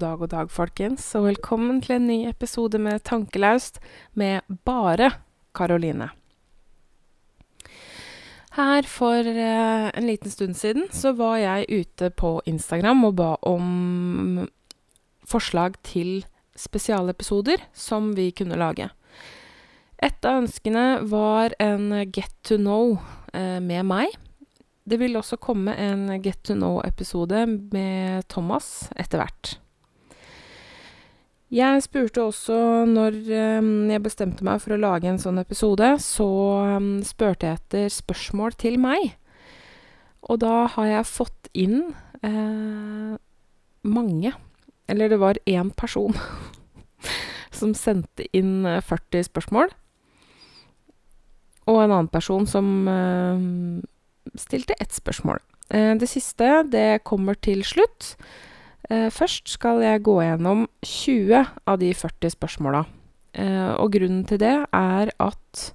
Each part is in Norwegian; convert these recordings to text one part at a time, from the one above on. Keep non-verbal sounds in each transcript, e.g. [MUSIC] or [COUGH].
God dag, god dag, folkens, og velkommen til en ny episode med Tankelaust med bare Karoline. Her for eh, en liten stund siden så var jeg ute på Instagram og ba om forslag til spesialepisoder som vi kunne lage. Et av ønskene var en Get to know eh, med meg. Det vil også komme en Get to know-episode med Thomas etter hvert. Jeg spurte også når jeg bestemte meg for å lage en sånn episode, så spurte jeg etter spørsmål til meg. Og da har jeg fått inn eh, mange. Eller det var én person [LAUGHS] som sendte inn 40 spørsmål. Og en annen person som eh, stilte ett spørsmål. Eh, det siste, det kommer til slutt. Eh, først skal jeg gå gjennom 20 av de 40 spørsmåla. Eh, og grunnen til det er at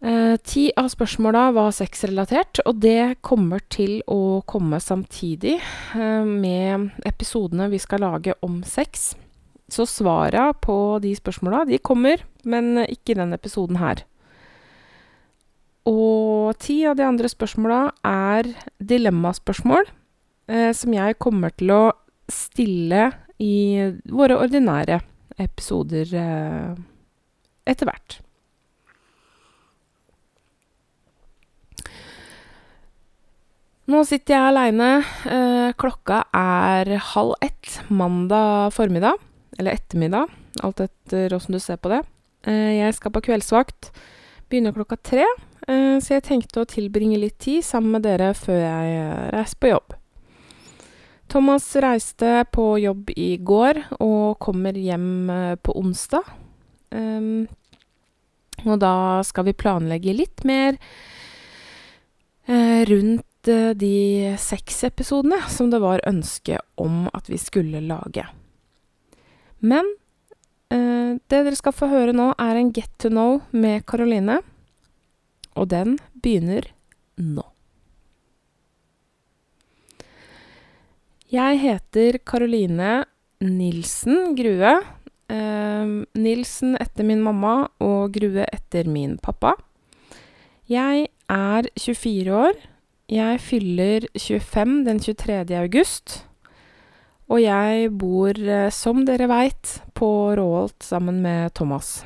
Ti av spørsmåla var sexrelatert, og det kommer til å komme samtidig med episodene vi skal lage om sex. Så svara på de spørsmåla, de kommer, men ikke i denne episoden her. Og ti av de andre spørsmåla er dilemmaspørsmål eh, som jeg kommer til å stille i våre ordinære episoder eh, etter hvert. Nå sitter jeg aleine. Eh, klokka er halv ett mandag formiddag. Eller ettermiddag, alt etter åssen du ser på det. Eh, jeg skal på kveldsvakt. Begynner klokka tre. Eh, så jeg tenkte å tilbringe litt tid sammen med dere før jeg eh, reiser på jobb. Thomas reiste på jobb i går og kommer hjem eh, på onsdag. Um, og da skal vi planlegge litt mer uh, rundt uh, de seks episodene som det var ønske om at vi skulle lage. Men uh, det dere skal få høre nå, er en Get to know med Karoline. Og den begynner nå. Jeg heter Karoline Nilsen Grue. Eh, Nilsen etter min mamma og Grue etter min pappa. Jeg er 24 år. Jeg fyller 25 den 23. august. Og jeg bor, eh, som dere veit, på Råholt sammen med Thomas.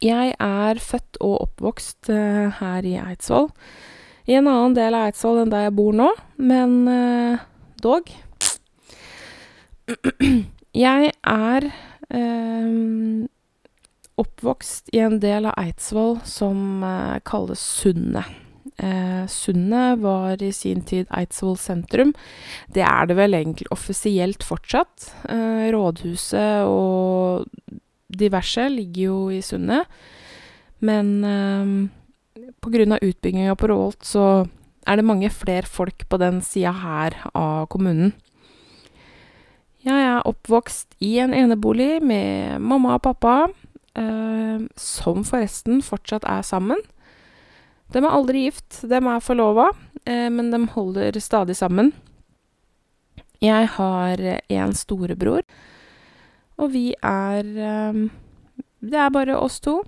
Jeg er født og oppvokst uh, her i Eidsvoll. I en annen del av Eidsvoll enn der jeg bor nå, men uh, dog. Jeg er uh, oppvokst i en del av Eidsvoll som kalles Sundet. Eh, Sundet var i sin tid Eidsvoll sentrum. Det er det vel egentlig offisielt fortsatt. Eh, rådhuset og diverse ligger jo i Sundet. Men av utbygginga på Råholt så er det mange flere folk på den sida her av kommunen. Jeg er oppvokst i en enebolig med mamma og pappa, eh, som forresten fortsatt er sammen. De er aldri gift, de er forlova, eh, men de holder stadig sammen. Jeg har en storebror og vi er eh, Det er bare oss to.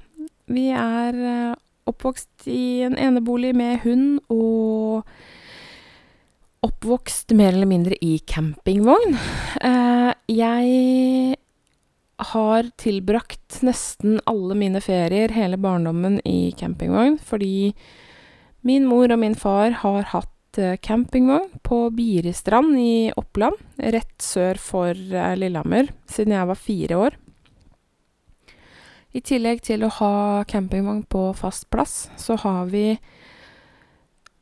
Vi er eh, oppvokst i en enebolig med hund og oppvokst mer eller mindre i campingvogn. Eh, jeg har tilbrakt nesten alle mine ferier, hele barndommen, i campingvogn fordi min mor og min far har hatt Eh, campingvogn på Biristrand i Oppland, rett sør for eh, Lillehammer, siden jeg var fire år. I tillegg til å ha campingvogn på fast plass, så har vi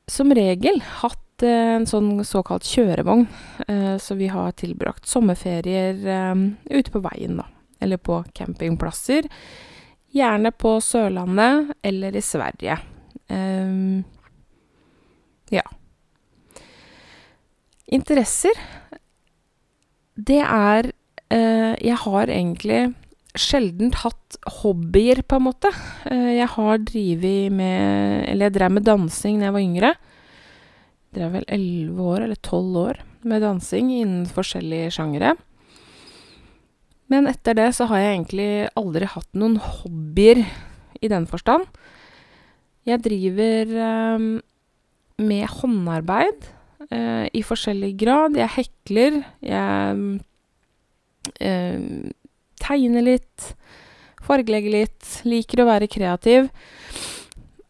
som regel hatt eh, en sånn såkalt kjørevogn, så vi har tilbrakt sommerferier ute på veien, da. Eller på campingplasser. Gjerne på Sørlandet eller i Sverige. ja. Interesser, det er eh, Jeg har egentlig sjelden hatt hobbyer, på en måte. Eh, jeg har drevet med Eller jeg drev med dansing da jeg var yngre. Drev vel elleve år, eller tolv år. med dansing innen forskjellige sjangere. Men etter det så har jeg egentlig aldri hatt noen hobbyer i den forstand. Jeg driver med håndarbeid i forskjellig grad. Jeg hekler, jeg tegner litt, fargelegge litt, liker å være kreativ.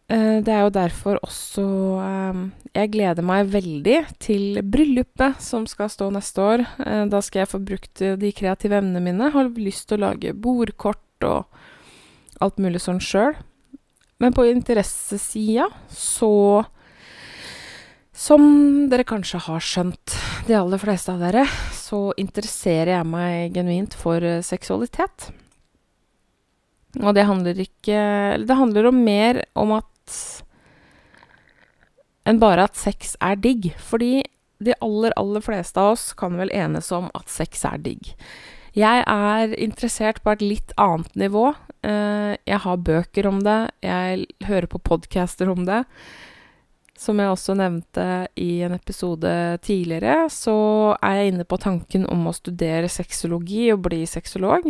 Det er jo derfor også jeg gleder meg veldig til bryllupet som skal stå neste år. Da skal jeg få brukt de kreative evnene mine. Har lyst til å lage bordkort og alt mulig sånn sjøl. Men på interessesida så Som dere kanskje har skjønt, de aller fleste av dere, så interesserer jeg meg genuint for seksualitet. Og det handler ikke det handler om mer om at enn bare at sex er digg, fordi de aller, aller fleste av oss kan vel enes om at sex er digg. Jeg er interessert på et litt annet nivå. Jeg har bøker om det, jeg hører på podcaster om det. Som jeg også nevnte i en episode tidligere, så er jeg inne på tanken om å studere sexologi og bli sexolog.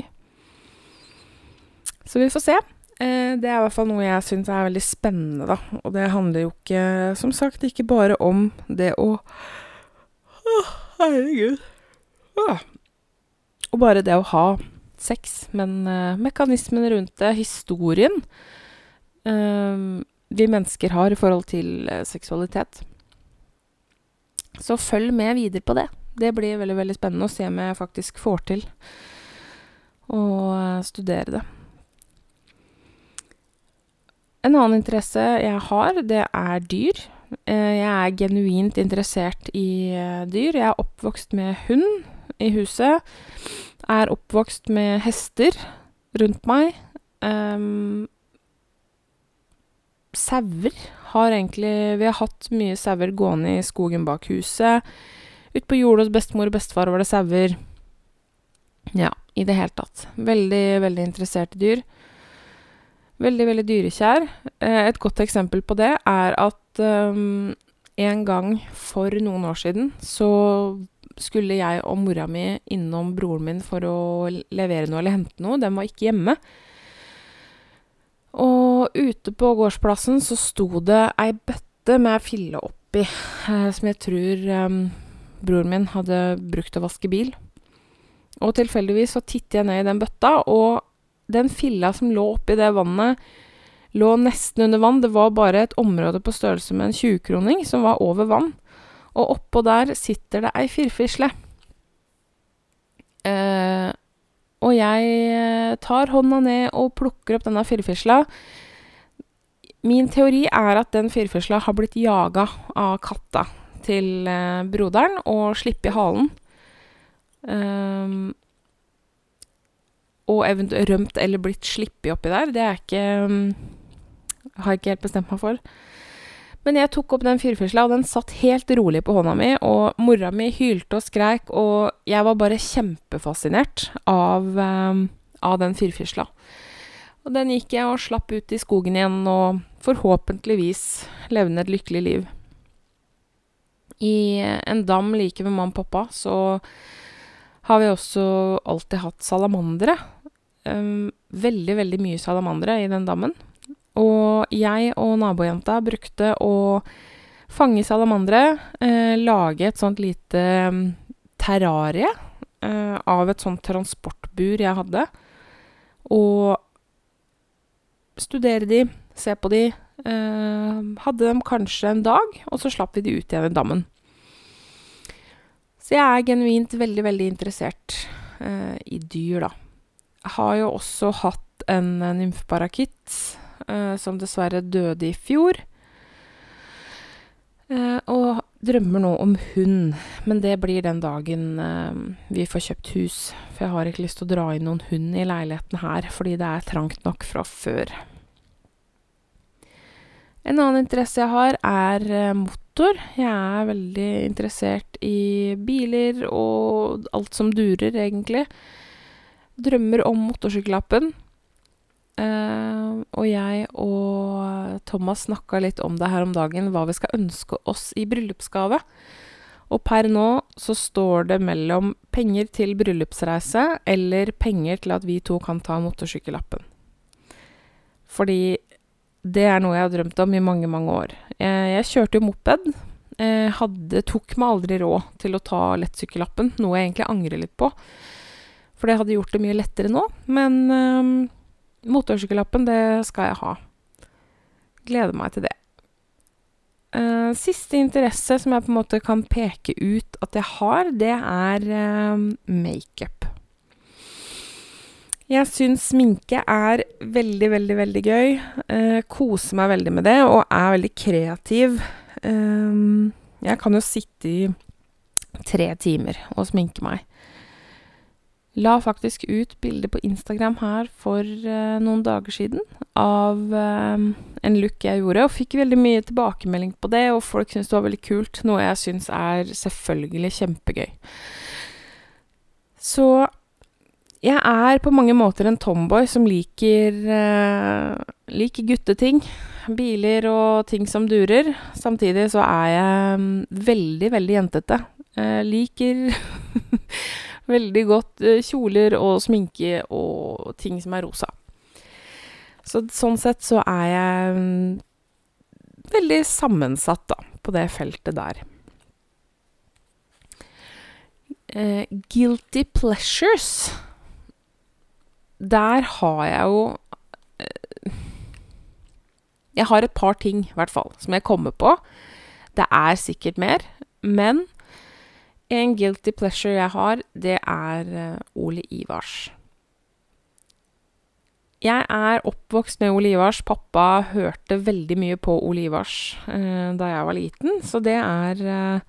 Så vi får se. Det er i hvert fall noe jeg syns er veldig spennende, da, og det handler jo ikke, som sagt, ikke bare om det å Å, herregud. Og bare det å ha sex, men mekanismene rundt det, historien vi mennesker har i forhold til seksualitet. Så følg med videre på det. Det blir veldig, veldig spennende å se om jeg faktisk får til å studere det. En annen interesse jeg har, det er dyr. Jeg er genuint interessert i dyr. Jeg er oppvokst med hund i huset. Er oppvokst med hester rundt meg. Sauer har egentlig Vi har hatt mye sauer gående i skogen bak huset. Utpå jordet hos bestemor og bestefar var det sauer. Ja, i det hele tatt. Veldig, veldig interessert i dyr. Veldig, veldig dyrekjær. Et godt eksempel på det er at en gang for noen år siden så skulle jeg og mora mi innom broren min for å levere noe eller hente noe. Den var ikke hjemme. Og ute på gårdsplassen så sto det ei bøtte med fille oppi, som jeg tror broren min hadde brukt å vaske bil. Og tilfeldigvis så titter jeg ned i den bøtta, og den filla som lå oppi det vannet, lå nesten under vann. Det var bare et område på størrelse med en 20-kroning som var over vann. Og oppå der sitter det ei firfisle. Eh, og jeg tar hånda ned og plukker opp denne firfisla. Min teori er at den firfisla har blitt jaga av katta til broderen og sluppet halen. Og eventuelt rømt eller blitt sluppet oppi der, det er ikke har jeg ikke helt bestemt meg for. Men jeg tok opp den firfisla, og den satt helt rolig på hånda mi, og mora mi hylte og skreik, og jeg var bare kjempefascinert av av den firfisla. Og den gikk jeg og slapp ut i skogen igjen, og forhåpentligvis levde et lykkelig liv. I en dam like ved mamma og pappa så har vi også alltid hatt salamandere. Veldig, veldig mye salamandere i den dammen. Og jeg og nabojenta brukte å fange salamandere, lage et sånt lite terrarie av et sånt transportbur jeg hadde, og studere de, se på de. Hadde dem kanskje en dag, og så slapp vi de ut igjen i dammen. Så jeg er genuint veldig, veldig interessert i dyr, da. Jeg har jo også hatt en nymfeparakitt som dessverre døde i fjor. Og drømmer nå om hund, men det blir den dagen vi får kjøpt hus, for jeg har ikke lyst til å dra inn noen hund i leiligheten her, fordi det er trangt nok fra før. En annen interesse jeg har, er motor. Jeg er veldig interessert i biler og alt som durer, egentlig. Drømmer om motorsykkellappen. Og jeg og Thomas snakka litt om det her om dagen, hva vi skal ønske oss i bryllupsgave. Og per nå så står det mellom penger til bryllupsreise eller penger til at vi to kan ta motorsykkellappen. Fordi det er noe jeg har drømt om i mange, mange år. Eh, jeg kjørte jo moped. Eh, hadde tok meg aldri råd til å ta lettsykkellappen, noe jeg egentlig angrer litt på. For det hadde gjort det mye lettere nå. Men eh, motorsykkellappen, det skal jeg ha. Gleder meg til det. Uh, siste interesse som jeg på en måte kan peke ut at jeg har, det er uh, makeup. Jeg syns sminke er veldig, veldig, veldig gøy. Uh, koser meg veldig med det og er veldig kreativ. jeg kan jo sitte i tre timer og sminke meg. La faktisk ut bilde på Instagram her for noen dager siden av en look jeg gjorde, og fikk veldig mye tilbakemelding på det, og folk syntes det var veldig kult, noe jeg syns er selvfølgelig kjempegøy. Så jeg er på mange måter en tomboy som liker uh, liker gutteting. Biler og ting som durer. Samtidig så er jeg um, veldig, veldig jentete. Uh, liker [LAUGHS] veldig godt uh, kjoler og sminke og ting som er rosa. Så sånn sett så er jeg mm, veldig sammensatt, da, på det feltet der. Eh, guilty pleasures Der har jeg jo eh, Jeg har et par ting, i hvert fall, som jeg kommer på. Det er sikkert mer, men en guilty pleasure jeg har, det er eh, Ole Ivars. Jeg er oppvokst med Ole Ivars. Pappa hørte veldig mye på Ole Ivars eh, da jeg var liten, så det er eh,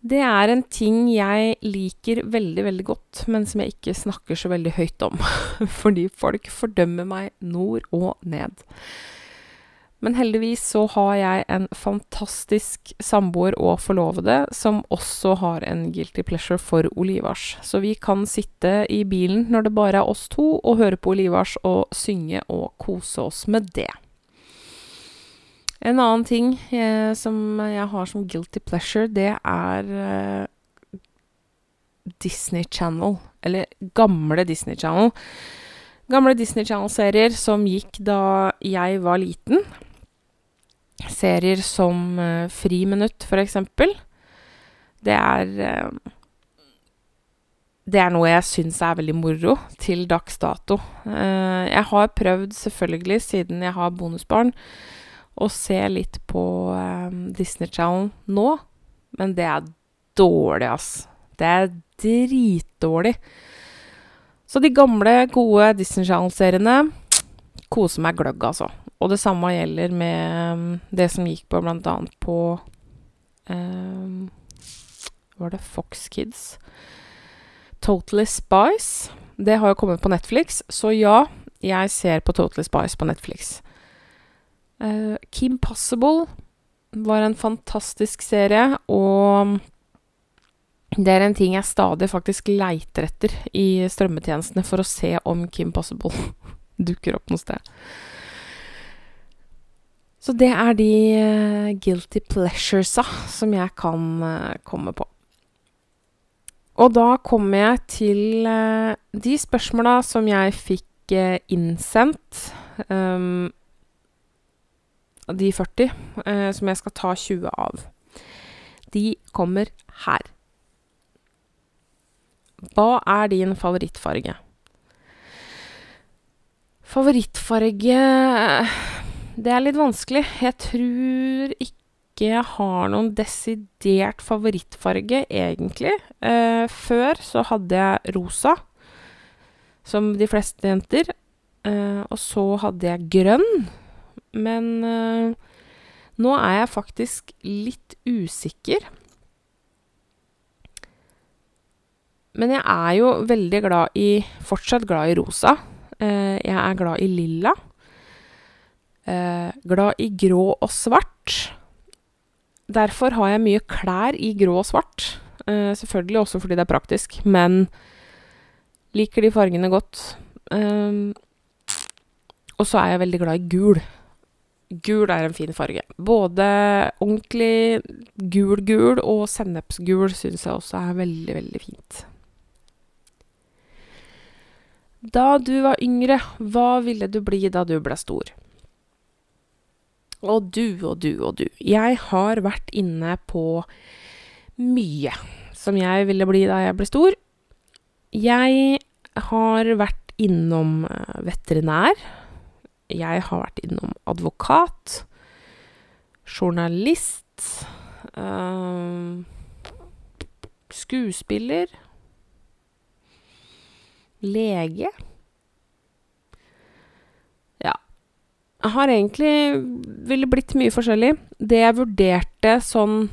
Det er en ting jeg liker veldig, veldig godt, men som jeg ikke snakker så veldig høyt om. [LAUGHS] Fordi folk fordømmer meg nord og ned. Men heldigvis så har jeg en fantastisk samboer og forlovede som også har en guilty pleasure for Olivars. Så vi kan sitte i bilen når det bare er oss to, og høre på Olivars og synge og kose oss med det. En annen ting eh, som jeg har som guilty pleasure, det er eh, Disney Channel. Eller gamle Disney Channel. Gamle Disney Channel-serier som gikk da jeg var liten serier som uh, Friminutt, for eksempel. Det er uh, Det er noe jeg syns er veldig moro til dags dato. Uh, jeg har prøvd, selvfølgelig, siden jeg har bonusbarn, å se litt på Disney Channel nå, men det er dårlig, ass. Det er dritdårlig. Så de gamle, gode Disney Channel-seriene koser meg gløgg, altså. Og det samme gjelder med um, det som gikk på blant annet på um, Var det Fox Kids? Totally Spice. Det har jo kommet på Netflix, så ja, jeg ser på Totally Spice på Netflix. Uh, Kim Possible var en fantastisk serie, og det er en ting jeg stadig faktisk leiter etter i strømmetjenestene for å se om Kim Possible [LAUGHS] dukker opp noe sted. Så det er de uh, guilty pleasuresa som jeg kan uh, komme på. Og da kommer jeg til uh, de spørsmåla som jeg fikk innsendt. Um, de 40, som jeg skal ta 20 av. De kommer her. Hva er din favorittfarge? Favorittfarge det er litt vanskelig. Jeg tror ikke jeg har noen desidert favorittfarge, egentlig. Eh, før så hadde jeg rosa, som de fleste jenter. Eh, og så hadde jeg grønn. Men eh, nå er jeg faktisk litt usikker. Men jeg er jo veldig glad i Fortsatt glad i rosa. Eh, jeg er glad i lilla. Eh, glad i grå og svart. Derfor har jeg mye klær i grå og svart. Eh, selvfølgelig også fordi det er praktisk, men liker de fargene godt. Eh, og så er jeg veldig glad i gul. Gul er en fin farge. Både ordentlig gul-gul og sennepsgul syns jeg også er veldig, veldig fint. Da du var yngre, hva ville du bli da du ble stor? Og du og du og du. Jeg har vært inne på mye som jeg ville bli da jeg ble stor. Jeg har vært innom veterinær. Jeg har vært innom advokat, journalist, skuespiller, lege. Ja. Jeg har egentlig ville blitt mye forskjellig. Det jeg vurderte sånn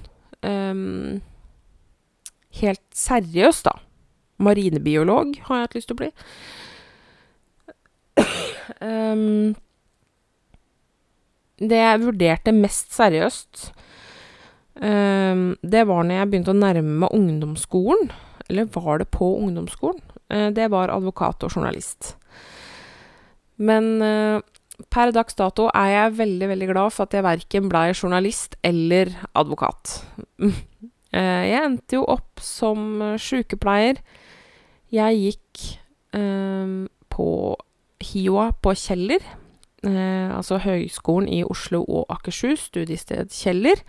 helt seriøst, da Marinebiolog har jeg hatt lyst til å bli. [COUGHS] Det jeg vurderte mest seriøst, det var når jeg begynte å nærme meg ungdomsskolen, eller var det på ungdomsskolen, det var advokat og journalist. Men per dags dato er jeg veldig, veldig glad for at jeg verken blei journalist eller advokat. [LAUGHS] Jeg endte jo opp som sykepleier. Jeg gikk på HiOA på Kjeller, altså Høgskolen i Oslo og Akershus, studiested Kjeller,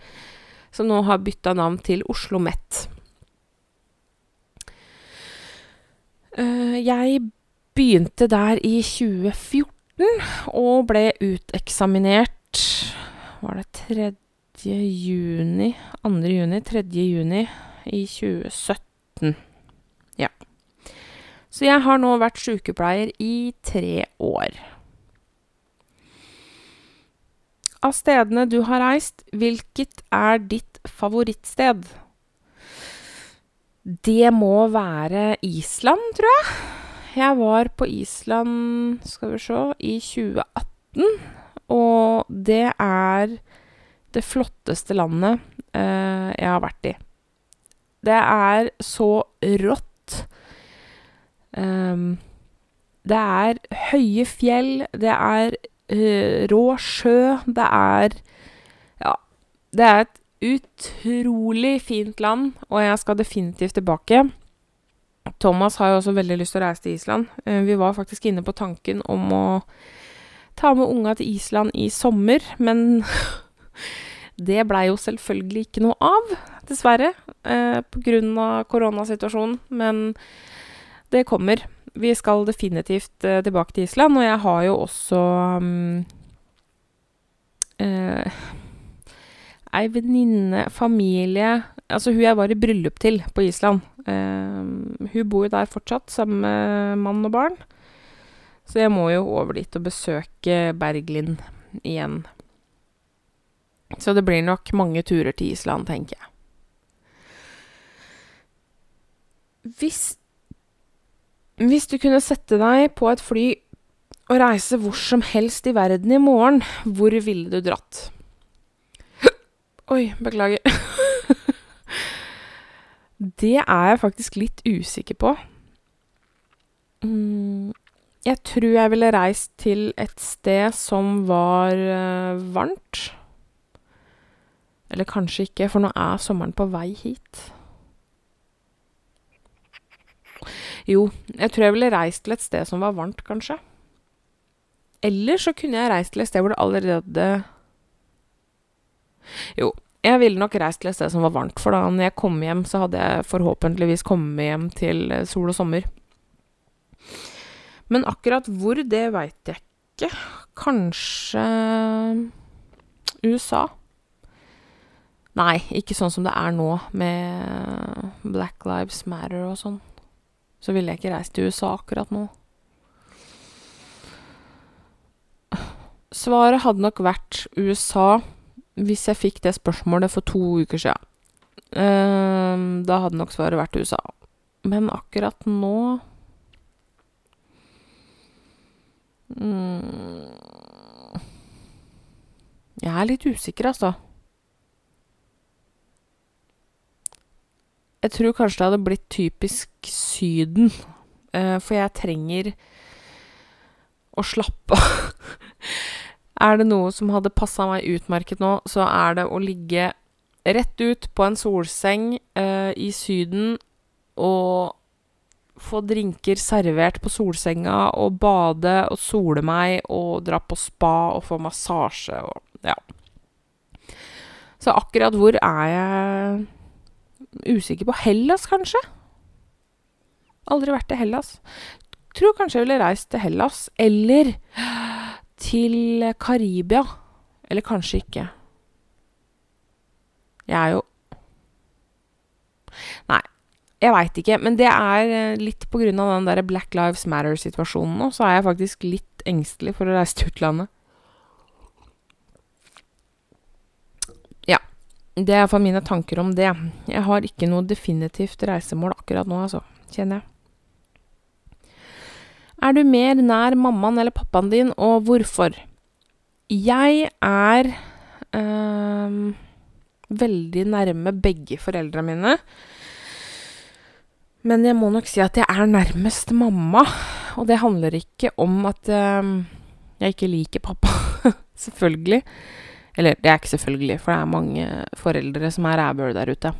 som nå har bytta navn til OsloMet. Jeg begynte der i 2014 og ble uteksaminert Var det 3. juni 2. juni, 3. juni i 2017. Ja. Så jeg har nå vært sykepleier i tre år. Av stedene du har reist, hvilket er ditt favorittsted? Det må være Island, tror jeg. Jeg var på Island, skal vi sjå, i 2018, og det er det flotteste landet jeg har vært i. Det er så rått. Det er høye fjell, det er rå sjø, det er, ja, det er et utrolig fint land, og jeg skal definitivt tilbake. Thomas har jo også veldig lyst til å reise til Island. Vi var faktisk inne på tanken om å ta med unga til Island i sommer, men [LAUGHS] det blei jo selvfølgelig ikke noe av, dessverre, grunn av koronasituasjonen, men det kommer. Vi skal definitivt tilbake til Island, og jeg har jo også ei venninne, familie Altså hun jeg var i bryllup til på Island, hun bor jo der fortsatt sammen med mann og barn, så jeg må jo over dit og besøke Berglind igjen. Så det blir nok mange turer til Island, tenker jeg. Hvis hvis du kunne sette deg på et fly og reise hvor som helst i verden i morgen, hvor ville du dratt? Oi, beklager. [LAUGHS] Det er jeg faktisk litt usikker på. Jeg tror jeg ville reist til et sted som var varmt. Eller kanskje ikke, for nå er sommeren på vei hit. Jo, jeg tror jeg ville reist til et sted som var varmt, kanskje. Eller så kunne jeg reist til et sted hvor det allerede Jo, jeg ville nok reist til et sted som var varmt, for da når jeg kom hjem, så hadde jeg forhåpentligvis kommet hjem til sol og sommer. Men akkurat hvor, det veit jeg ikke. Kanskje USA? Nei, ikke sånn som det er nå, med Black Lives Matter og sånn. Så ville jeg ikke reist til USA akkurat nå. Svaret hadde nok vært USA hvis jeg fikk det spørsmålet for to uker sia. Da hadde nok svaret vært USA. Men akkurat nå Jeg er litt usikker, altså. Jeg tror kanskje det hadde blitt typisk Syden, for jeg trenger å slappe av. [LAUGHS] Er det noe som hadde passa meg utmerket nå, så er det å ligge rett ut på en solseng eh, i Syden og få drinker servert på solsenga og bade og sole meg og dra på spa og få massasje og ja. Så akkurat hvor er jeg usikker på. Hellas, kanskje? Aldri vært til Hellas. Tror kanskje jeg ville reist til Hellas. Eller til Karibia. Eller kanskje ikke. Jeg er jo Nei, jeg veit ikke. Men det er litt på grunn av den der Black Lives Matter-situasjonen nå, så er jeg faktisk litt engstelig for å reise til utlandet. Ja. Det er for mine tanker om det. Jeg har ikke noe definitivt reisemål akkurat nå, altså. Kjenner jeg. Er du mer nær mammaen eller pappaen din, og hvorfor? Jeg er øh, veldig nærme begge foreldra mine. Men jeg må nok si at jeg er nærmest mamma. Og det handler ikke om at øh, jeg ikke liker pappa. [LAUGHS] selvfølgelig. Eller det er ikke selvfølgelig, for det er mange foreldre som er rævhøl der ute.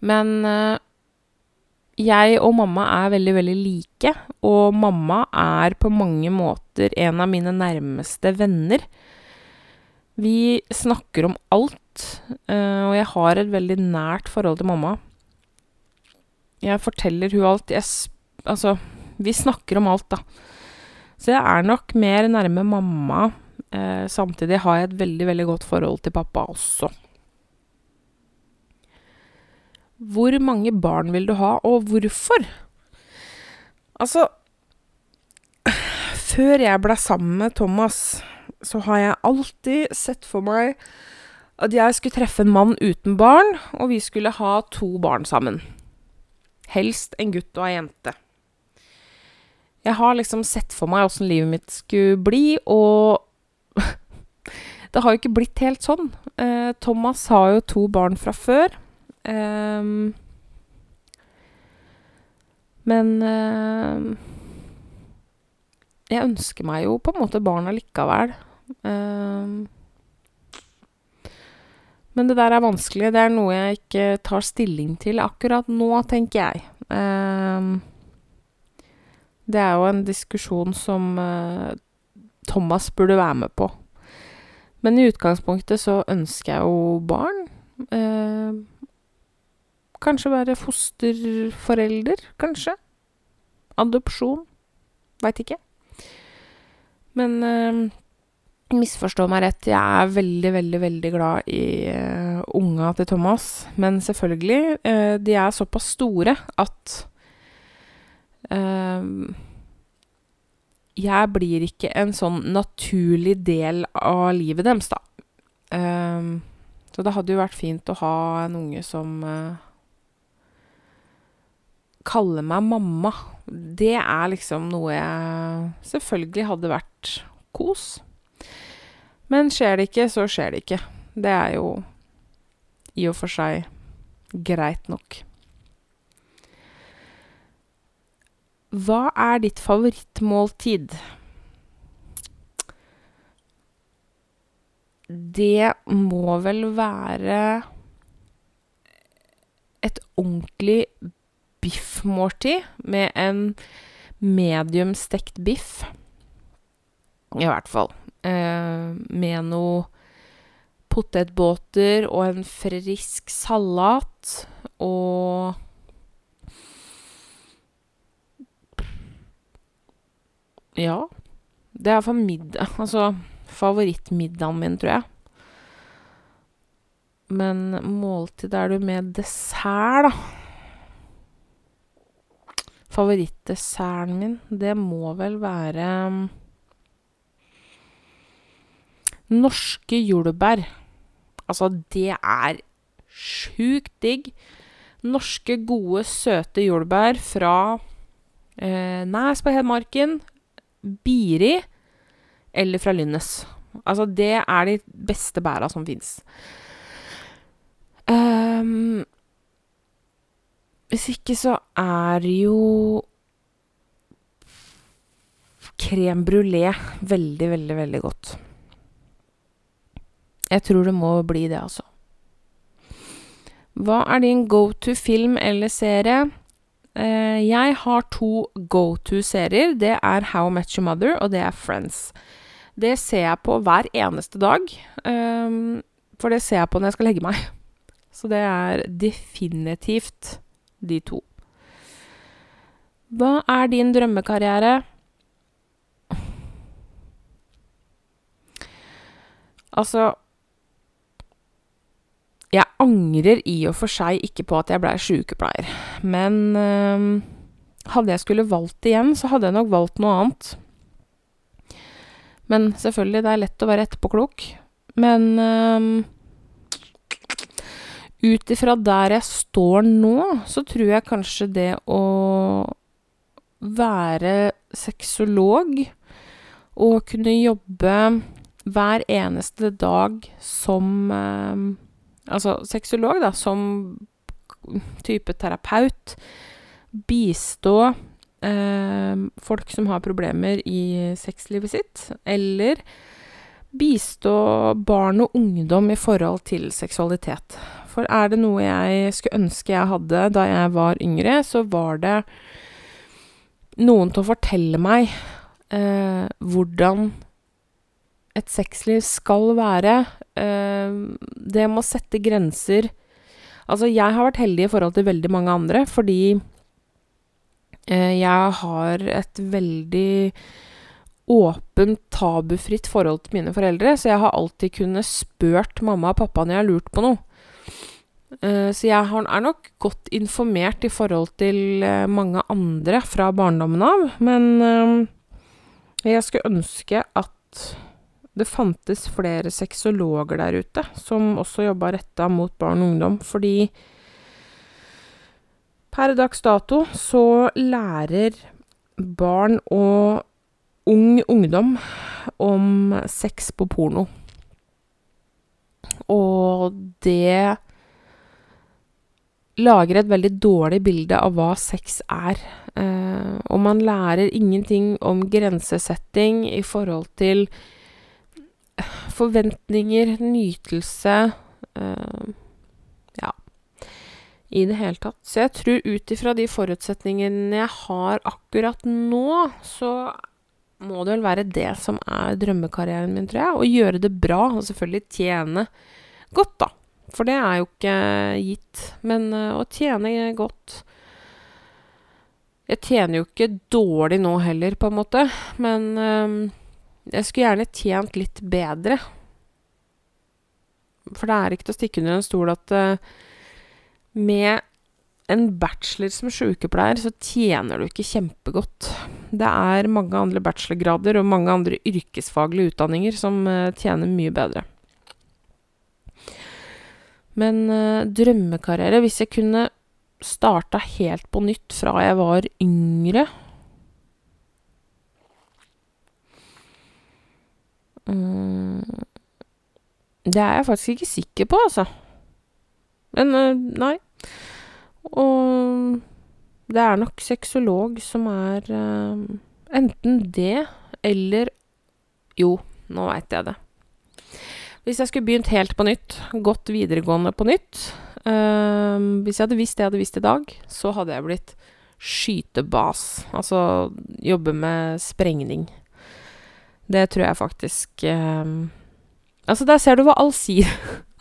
Men øh, jeg og mamma er veldig, veldig like. Og mamma er på mange måter en av mine nærmeste venner. Vi snakker om alt, uh, og jeg har et veldig nært forhold til mamma. Jeg forteller hun alt. Jeg altså, vi snakker om alt, da. Så jeg er nok mer nærme mamma. Uh, samtidig har jeg et veldig, veldig godt forhold til pappa også. Hvor mange barn vil du ha, og hvorfor? Altså Før jeg ble sammen med Thomas, så har jeg alltid sett for meg at jeg skulle treffe en mann uten barn, og vi skulle ha to barn sammen. Helst en gutt og ei jente. Jeg har liksom sett for meg åssen livet mitt skulle bli, og [LAUGHS] det har jo ikke blitt helt sånn. Eh, Thomas har jo to barn fra før. Um, men uh, jeg ønsker meg jo på en måte barn allikevel. Um, men det der er vanskelig. Det er noe jeg ikke tar stilling til akkurat nå, tenker jeg. Det er jo en diskusjon som uh, Thomas burde være med på. Men i utgangspunktet så ønsker jeg jo barn. Kanskje være fosterforelder, kanskje. Adopsjon. Veit ikke. Men uh, misforstå meg rett, jeg er veldig, veldig, veldig glad i uh, unga til Thomas. Men selvfølgelig, uh, de er såpass store at Jeg blir ikke en sånn naturlig del av livet deres, da. så det hadde jo vært fint å ha en unge som kalle meg mamma, det er liksom noe jeg selvfølgelig hadde vært kos. Men skjer det ikke, så skjer det ikke. Det er jo i og for seg greit nok. Hva er ditt favorittmåltid? Det må vel være et ordentlig biffmåltid med en medium stekt biff. I hvert fall. Eh, med noe potetbåter og en frisk salat og Ja. Det er for middag Altså favorittmiddagen min, tror jeg. Men måltid er du med dessert, da. Favorittdesserten min, det må vel være mm, Norske jordbær. Altså, det er sjukt digg. Norske, gode, søte jordbær fra eh, Næs på Hedmarken, Biri eller fra Lynnes. Altså, det er de beste bæra som fins. Um, hvis ikke så er jo crème brulé veldig, veldig, veldig godt. Jeg tror det må bli det, altså. Hva er din go to film eller serie? Eh, jeg har to go to-serier. Det er How I Met Your Mother, og det er Friends. Det ser jeg på hver eneste dag, um, for det ser jeg på når jeg skal legge meg. Så det er definitivt de to. Hva er din drømmekarriere? Altså Jeg angrer i og for seg ikke på at jeg blei sjukepleier, men øh, hadde jeg skulle valgt igjen, så hadde jeg nok valgt noe annet. Men selvfølgelig, det er lett å være etterpåklok. Men um, ut ifra der jeg står nå, så tror jeg kanskje det å være sexolog og kunne jobbe hver eneste dag som eh, Altså sexolog, da, som type terapeut. Bistå eh, folk som har problemer i sexlivet sitt. Eller bistå barn og ungdom i forhold til seksualitet. For er det noe jeg skulle ønske jeg hadde da jeg var yngre, så var det noen til å fortelle meg eh, hvordan et sexliv skal være. Eh, det med å sette grenser Altså, jeg har vært heldig i forhold til veldig mange andre, fordi eh, jeg har et veldig åpent, tabufritt forhold til mine foreldre, så jeg har alltid kunnet spurt mamma og pappa når jeg har lurt på noe. Uh, så jeg er nok godt informert i forhold til uh, mange andre fra barndommen av, men uh, jeg skulle ønske at det fantes flere sexologer der ute som også jobba retta mot barn og ungdom, fordi per dags dato så lærer barn og ung ungdom om sex på porno. Og det lager et veldig dårlig bilde av hva sex er. Eh, og man lærer ingenting om grensesetting i forhold til forventninger, nytelse uh, Ja, i det hele tatt. Så jeg tror ut ifra de forutsetningene jeg har akkurat nå, så må det vel være det som er drømmekarrieren min, tror jeg. Å gjøre det bra, og selvfølgelig tjene godt, da. For det er jo ikke gitt. Men uh, å tjene godt Jeg tjener jo ikke dårlig nå heller, på en måte, men uh, jeg skulle gjerne tjent litt bedre. For det er ikke til å stikke under en stol at uh, med en bachelor som sykepleier, så tjener du ikke kjempegodt. Det er mange andre bachelorgrader og mange andre yrkesfaglige utdanninger som tjener mye bedre. Men uh, drømmekarriere Hvis jeg kunne starta helt på nytt fra jeg var yngre uh, det er jeg faktisk ikke sikker på, altså. Men uh, nei. Og det er nok sexolog som er uh, enten det eller Jo, nå veit jeg det. Hvis jeg skulle begynt helt på nytt, gått videregående på nytt uh, Hvis jeg hadde visst det jeg hadde visst i dag, så hadde jeg blitt skytebas. Altså jobbe med sprengning. Det tror jeg faktisk um, Altså, der ser du hva [LAUGHS] allsidig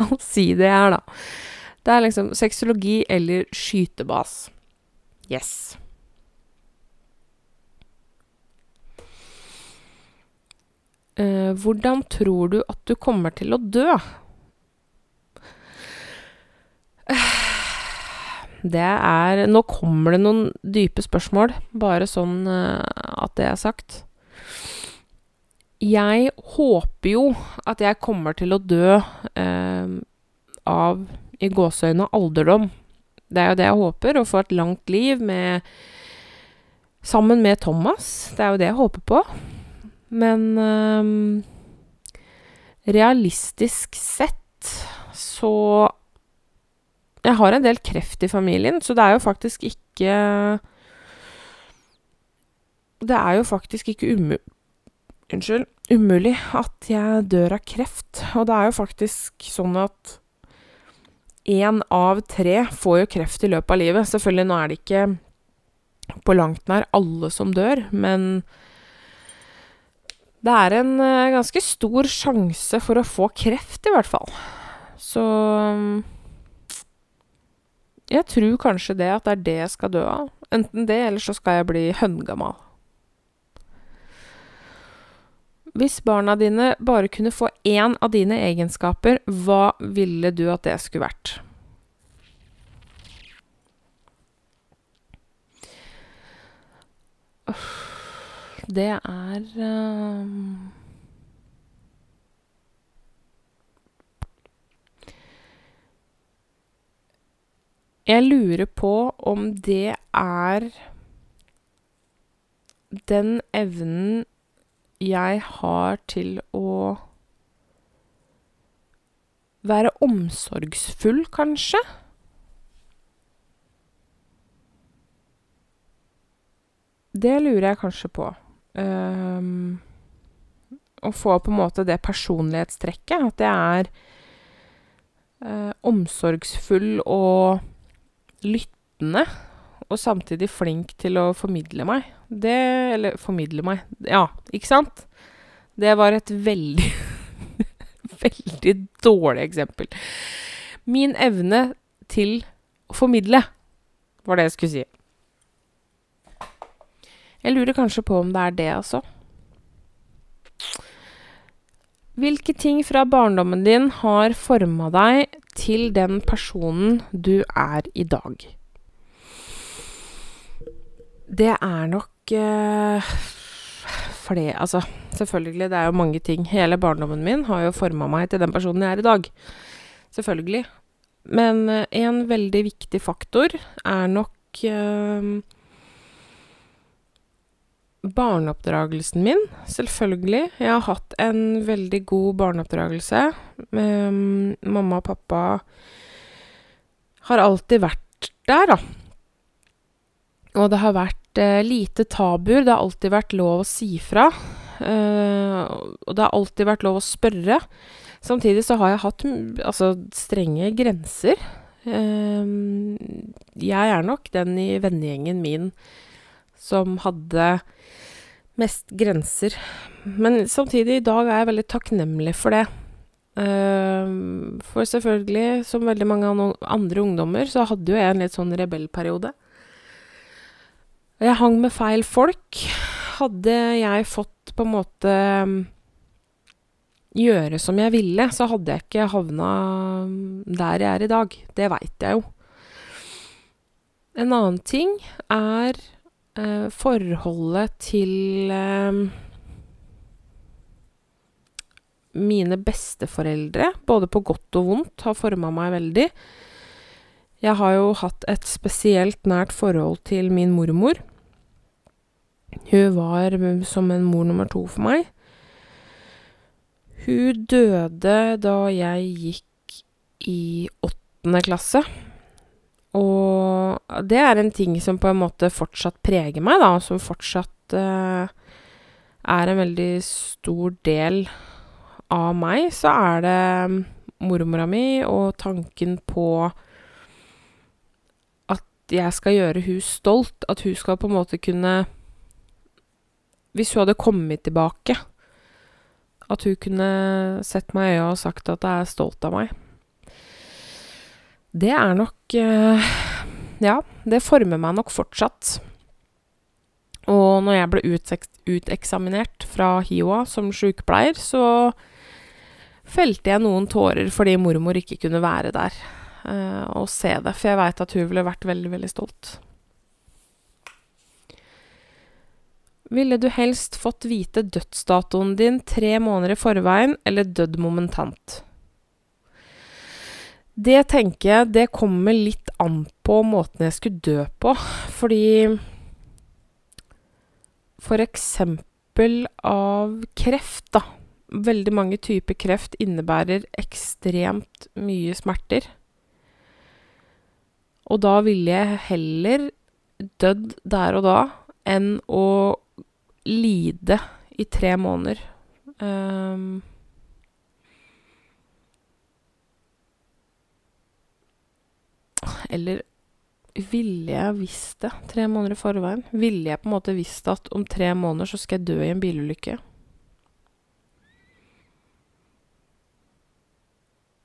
allsidig er, da. Det er liksom sexologi eller skytebas. Yes. Hvordan tror du at du kommer til å dø? [SIGHS] Det er Nå kommer det noen dype spørsmål, bare sånn uh, at det er sagt. Jeg håper jo at jeg kommer til å dø eh, av, i gåseøyne, alderdom. Det er jo det jeg håper, å få et langt liv med Sammen med Thomas. Det er jo det jeg håper på. Men um, realistisk sett så Jeg har en del kreft i familien, så det er jo faktisk ikke det er jo faktisk ikke umu Unnskyld. Umulig at jeg dør av kreft. Og det er jo faktisk sånn at én av tre får jo kreft i løpet av livet. Selvfølgelig, nå er det ikke på langt nær alle som dør, men det er en uh, ganske stor sjanse for å få kreft, i hvert fall. Så jeg tror kanskje det at det er det jeg skal dø av. Enten det, eller så skal jeg bli høngammal. Hvis barna dine bare kunne få én av dine egenskaper, hva ville du at det skulle vært? Det er um Jeg lurer på om det er den evnen jeg har til å være omsorgsfull, kanskje? Det lurer jeg kanskje på. Um, å få på en måte det personlighetstrekket. At jeg er uh, omsorgsfull og lyttende. Og samtidig flink til å formidle meg. Det Eller formidle meg Ja, ikke sant? Det var et veldig [LAUGHS] Veldig dårlig eksempel. Min evne til å formidle var det jeg skulle si. Jeg lurer kanskje på om det er det, altså. Hvilke ting fra barndommen din har forma deg til den personen du er i dag? Det er nok uh, flere Altså, selvfølgelig, det er jo mange ting. Hele barndommen min har jo forma meg til den personen jeg er i dag. Selvfølgelig. Men uh, en veldig viktig faktor er nok uh, barneoppdragelsen min, selvfølgelig. Jeg har hatt en veldig god barneoppdragelse. Um, mamma og pappa har alltid vært der, da. Og det har vært uh, lite tabuer. Det har alltid vært lov å si fra. Uh, og det har alltid vært lov å spørre. Samtidig så har jeg hatt altså, strenge grenser. Uh, jeg er nok den i vennegjengen min som hadde mest grenser. Men samtidig, i dag er jeg veldig takknemlig for det. Uh, for selvfølgelig, som veldig mange andre ungdommer, så hadde jo jeg en litt sånn rebellperiode. Jeg hang med feil folk. Hadde jeg fått på en måte gjøre som jeg ville, så hadde jeg ikke havna der jeg er i dag. Det veit jeg jo. En annen ting er eh, forholdet til eh, mine besteforeldre, både på godt og vondt, har forma meg veldig. Jeg har jo hatt et spesielt nært forhold til min mormor. Hun var som en mor nummer to for meg. Hun døde da jeg gikk i åttende klasse. Og det er en ting som på en måte fortsatt preger meg, da, som fortsatt uh, er en veldig stor del av meg. Så er det mormora mi og tanken på at jeg skal gjøre hun stolt. At hun skal på en måte kunne Hvis hun hadde kommet tilbake, at hun kunne sett meg i øya og sagt at jeg er stolt av meg. Det er nok eh, Ja, det former meg nok fortsatt. Og når jeg ble uteksaminert fra HiOA som sykepleier, så felte jeg noen tårer fordi mormor ikke kunne være der uh, og se det. For jeg veit at hun ville vært veldig, veldig stolt. Ville du helst fått vite dødsdatoen din tre måneder i forveien, eller dødd momentant? Det tenker jeg det kommer litt an på måten jeg skulle dø på. Fordi For eksempel av kreft, da. Veldig mange typer kreft innebærer ekstremt mye smerter. Og da ville jeg heller dødd der og da enn å lide i tre måneder. Um, eller ville jeg visst det tre måneder i forveien? Ville jeg på en måte visst at om tre måneder så skal jeg dø i en bilulykke?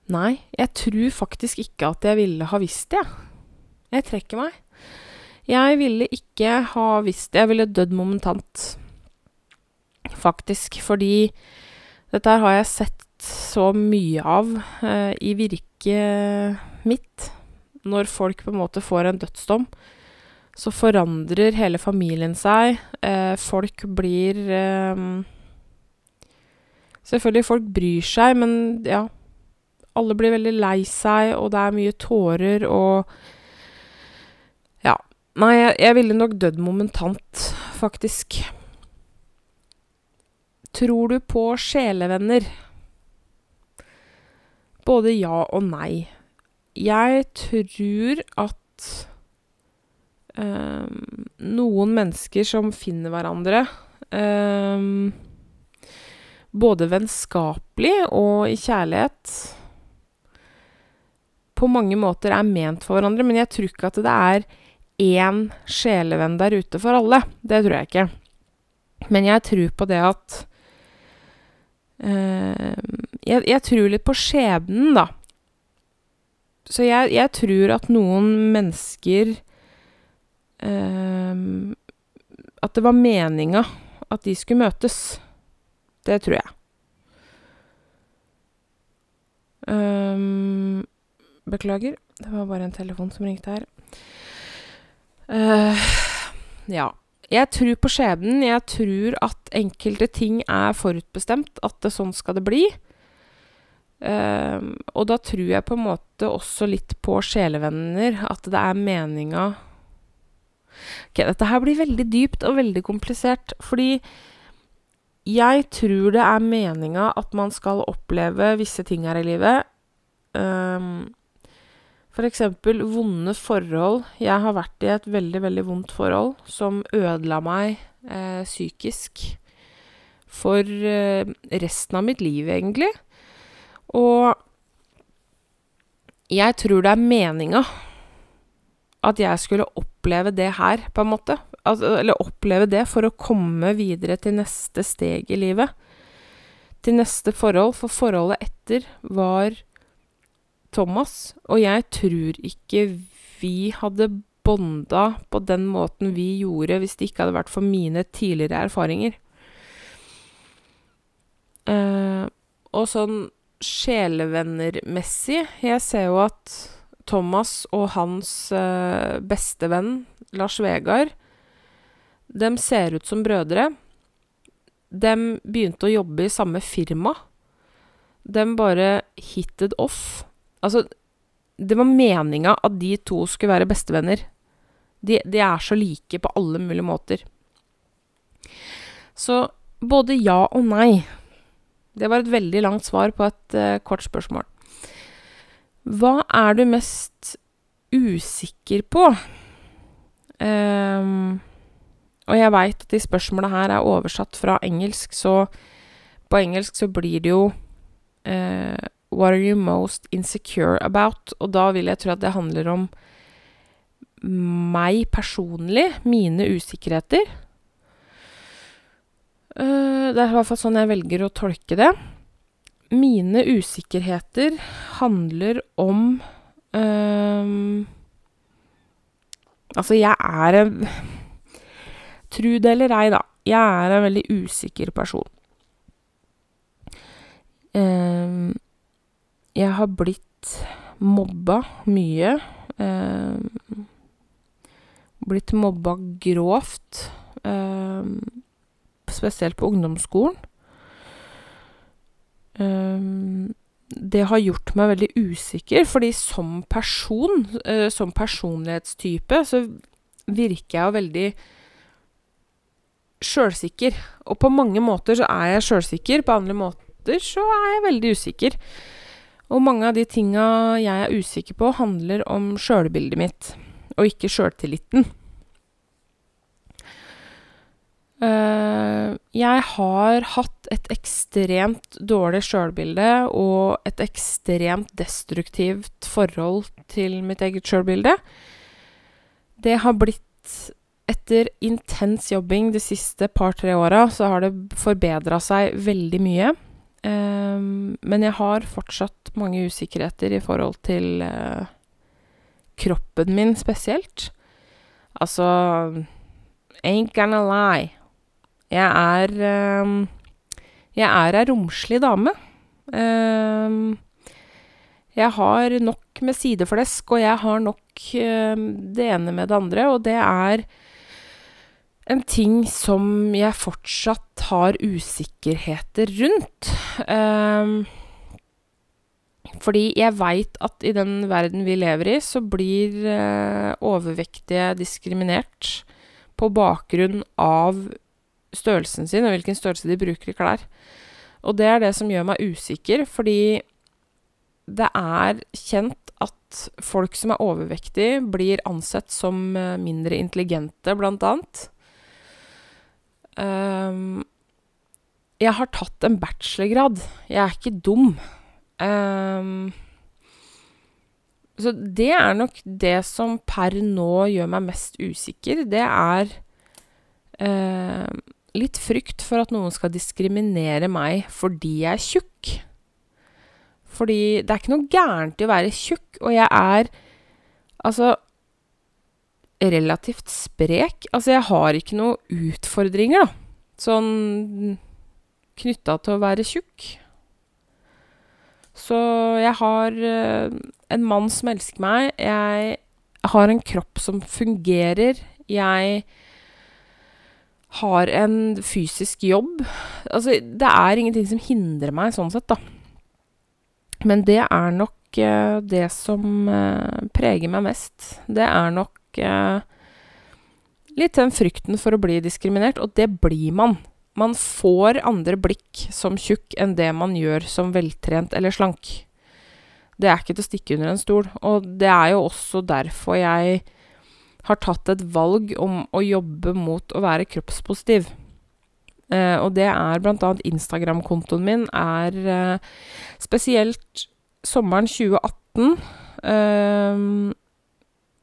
Nei, jeg tror faktisk ikke at jeg ville ha visst det. Jeg trekker meg. Jeg ville ikke ha visst det. Jeg ville dødd momentant. Faktisk. Fordi dette har jeg sett så mye av eh, i virket mitt. Når folk på en måte får en dødsdom, så forandrer hele familien seg. Eh, folk blir eh, Selvfølgelig, folk bryr seg, men ja alle blir veldig lei seg, og det er mye tårer og Ja. Nei, jeg, jeg ville nok dødd momentant, faktisk. Tror du på sjelevenner? Både ja og nei. Jeg tror at um, noen mennesker som finner hverandre um, Både vennskapelig og i kjærlighet på mange måter er ment for hverandre, men jeg tror ikke at det er én sjelevenn der ute for alle. Det tror jeg ikke. Men jeg tror på det at uh, jeg, jeg, tror litt på skjebnen, da. Så jeg, jeg tror at noen mennesker eh, At det var meninga at de skulle møtes. Det tror jeg. Um, Beklager, det var bare en telefon som ringte her. Uh, ja. Jeg tror på skjebnen. Jeg tror at enkelte ting er forutbestemt. At det sånn skal det bli. Uh, og da tror jeg på en måte også litt på sjelevenner. At det er meninga Ok, dette her blir veldig dypt og veldig komplisert. Fordi jeg tror det er meninga at man skal oppleve visse ting her i livet. Um, for eksempel vonde forhold. Jeg har vært i et veldig, veldig vondt forhold som ødela meg eh, psykisk for eh, resten av mitt liv, egentlig. Og jeg tror det er meninga at jeg skulle oppleve det her, på en måte. Altså, eller oppleve det for å komme videre til neste steg i livet. Til neste forhold. For forholdet etter var Thomas, og jeg tror ikke vi hadde bonda på den måten vi gjorde hvis det ikke hadde vært for mine tidligere erfaringer. Uh, og sånn sjelevennermessig Jeg ser jo at Thomas og hans uh, bestevenn Lars Vegard De ser ut som brødre. De begynte å jobbe i samme firma. De bare hitted off. Altså, det var meninga at de to skulle være bestevenner. De, de, er så like på alle mulige måter. Så både ja og nei. Det var et veldig langt svar på et uh, kort spørsmål. Hva er du mest usikker på? Um, og jeg veit at de spørsmåla her er oversatt fra engelsk, så på engelsk så blir det jo uh, What are you most insecure about? Og da vil jeg tro at det handler om meg personlig, mine usikkerheter. Uh, det er i hvert fall sånn jeg velger å tolke det. Mine usikkerheter handler om uh, Altså, jeg er en Tru det eller ei, da. Jeg er en veldig usikker person. Uh, jeg har blitt mobba mye. Eh, blitt mobba grovt. Eh, spesielt på ungdomsskolen. Eh, det har gjort meg veldig usikker, fordi som person, eh, som personlighetstype, så virker jeg jo veldig sjølsikker. Og på mange måter så er jeg sjølsikker, på andre måter så er jeg veldig usikker. Og mange av de tinga jeg er usikker på, handler om sjølbildet mitt, og ikke sjøltilliten. Uh, jeg har hatt et ekstremt dårlig sjølbilde og et ekstremt destruktivt forhold til mitt eget sjølbilde. Det har blitt Etter intens jobbing de siste par-tre åra, så har det forbedra seg veldig mye. Um, men jeg har fortsatt mange usikkerheter i forhold til uh, kroppen min spesielt. Altså Ain't gonna lie. Jeg er um, Jeg er ei romslig dame. Um, jeg har nok med sideflesk, og jeg har nok um, det ene med det andre, og det er en ting som jeg fortsatt har usikkerheter rundt. Fordi jeg veit at i den verden vi lever i, så blir uh, overvektige diskriminert på bakgrunn av størrelsen sin og hvilken størrelse de bruker i klær. Og det er det som gjør meg usikker, fordi det er kjent at folk som er overvektige, blir ansett som eh, mindre intelligente, blant annet. Um, jeg har tatt en bachelorgrad. Jeg er ikke dum. Um, så det er nok det som per nå gjør meg mest usikker. Det er uh, litt frykt for at noen skal diskriminere meg fordi jeg er tjukk. Fordi det er ikke noe gærent i å være tjukk, og jeg er altså relativt sprek. Altså, jeg har ikke noen utfordringer, da. Sånn knytta til å være tjukk. Så jeg har uh, en mann som elsker meg. Jeg har en kropp som fungerer. Jeg har en fysisk jobb. Altså, det er ingenting som hindrer meg sånn sett, da. Men det er nok eh, det som eh, preger meg mest. Det er nok eh, litt den frykten for å bli diskriminert, og det blir man. Man får andre blikk som tjukk enn det man gjør som veltrent eller slank. Det er ikke til å stikke under en stol, og det er jo også derfor jeg har tatt et valg om å jobbe mot å være kroppspositiv. Uh, og det er annet Instagram-kontoen min er uh, spesielt sommeren 2018. Uh,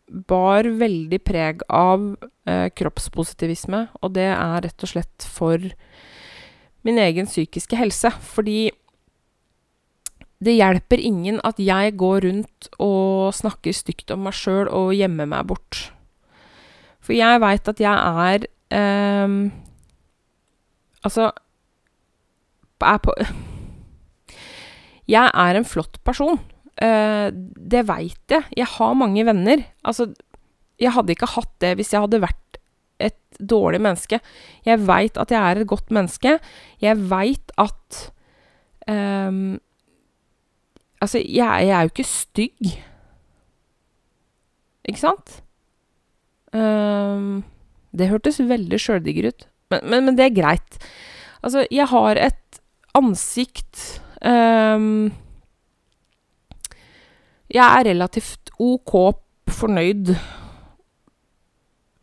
bar veldig preg av eh, kroppspositivisme, og det er rett og slett for min egen psykiske helse. Fordi det hjelper ingen at jeg går rundt og snakker stygt om meg sjøl og gjemmer meg bort. For jeg veit at jeg er um, Altså er på [LAUGHS] Jeg er en flott person. Uh, det veit jeg. Jeg har mange venner. Altså, jeg hadde ikke hatt det hvis jeg hadde vært et dårlig menneske. Jeg veit at jeg er et godt menneske. Jeg veit at um, Altså, jeg, jeg, er jo ikke stygg. Ikke sant? Um, det hørtes veldig sjøldigger ut. Men, men, men, det er greit. Altså, jeg har et ansikt um, jeg er relativt OK fornøyd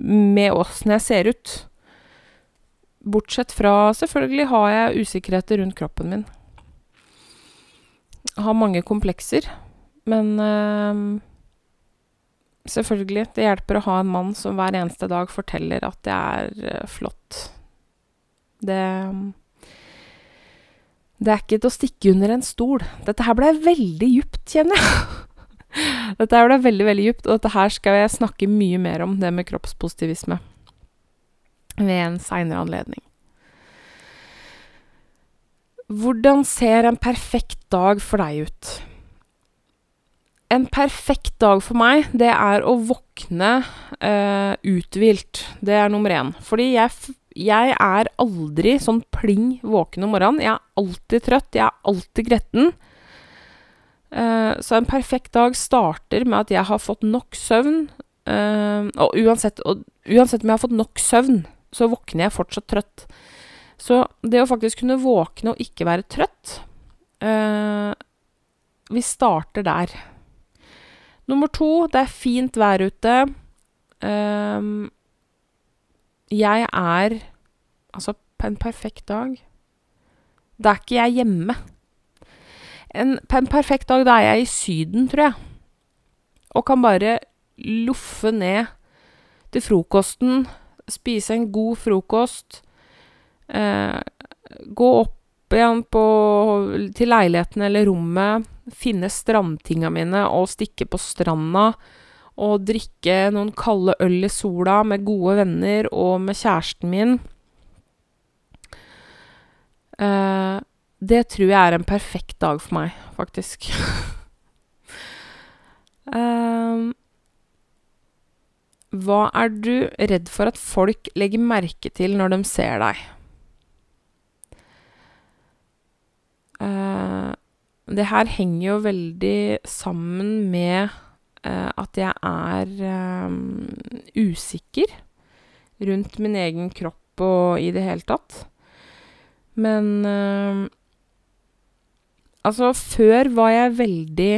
med åssen jeg ser ut. Bortsett fra Selvfølgelig har jeg usikkerheter rundt kroppen min. Har mange komplekser, men øh, Selvfølgelig. Det hjelper å ha en mann som hver eneste dag forteller at det er øh, flott. Det Det er ikke til å stikke under en stol. Dette her ble veldig djupt, kjenner jeg. [LAUGHS] Dette her ble veldig, veldig djupt, og dette her skal jeg snakke mye mer om, det med kroppspositivisme, ved en seinere anledning. Hvordan ser en perfekt dag for deg ut? En perfekt dag for meg, det er å våkne uh, uthvilt. Det er nummer én. Fordi jeg, jeg er aldri sånn pling våken om morgenen. Jeg er alltid trøtt, jeg er alltid gretten. Uh, så en perfekt dag starter med at jeg har fått nok søvn. Uh, og, uansett, og, uansett, om jeg har fått nok søvn, så våkner jeg fortsatt trøtt. Så det å faktisk kunne våkne og ikke være trøtt uh, Vi starter der. Nummer to, det er fint vær ute. jeg er altså på en perfekt dag Da er ikke jeg hjemme. En, på en perfekt dag, da er jeg i Syden, tror jeg. Og kan bare loffe ned til frokosten, spise en god frokost, eh, gå opp igjen på, til leiligheten eller rommet, finne strandtinga mine og stikke på stranda og drikke noen kalde øl i sola med gode venner og med kjæresten min. Eh, det tror jeg er en perfekt dag for meg, faktisk. um, [LAUGHS] hva er du redd for at folk legger merke til når de ser deg? Uh, det her henger jo veldig sammen med uh, at jeg er um, usikker rundt min egen kropp og i det hele tatt. Men uh, Altså, før var jeg veldig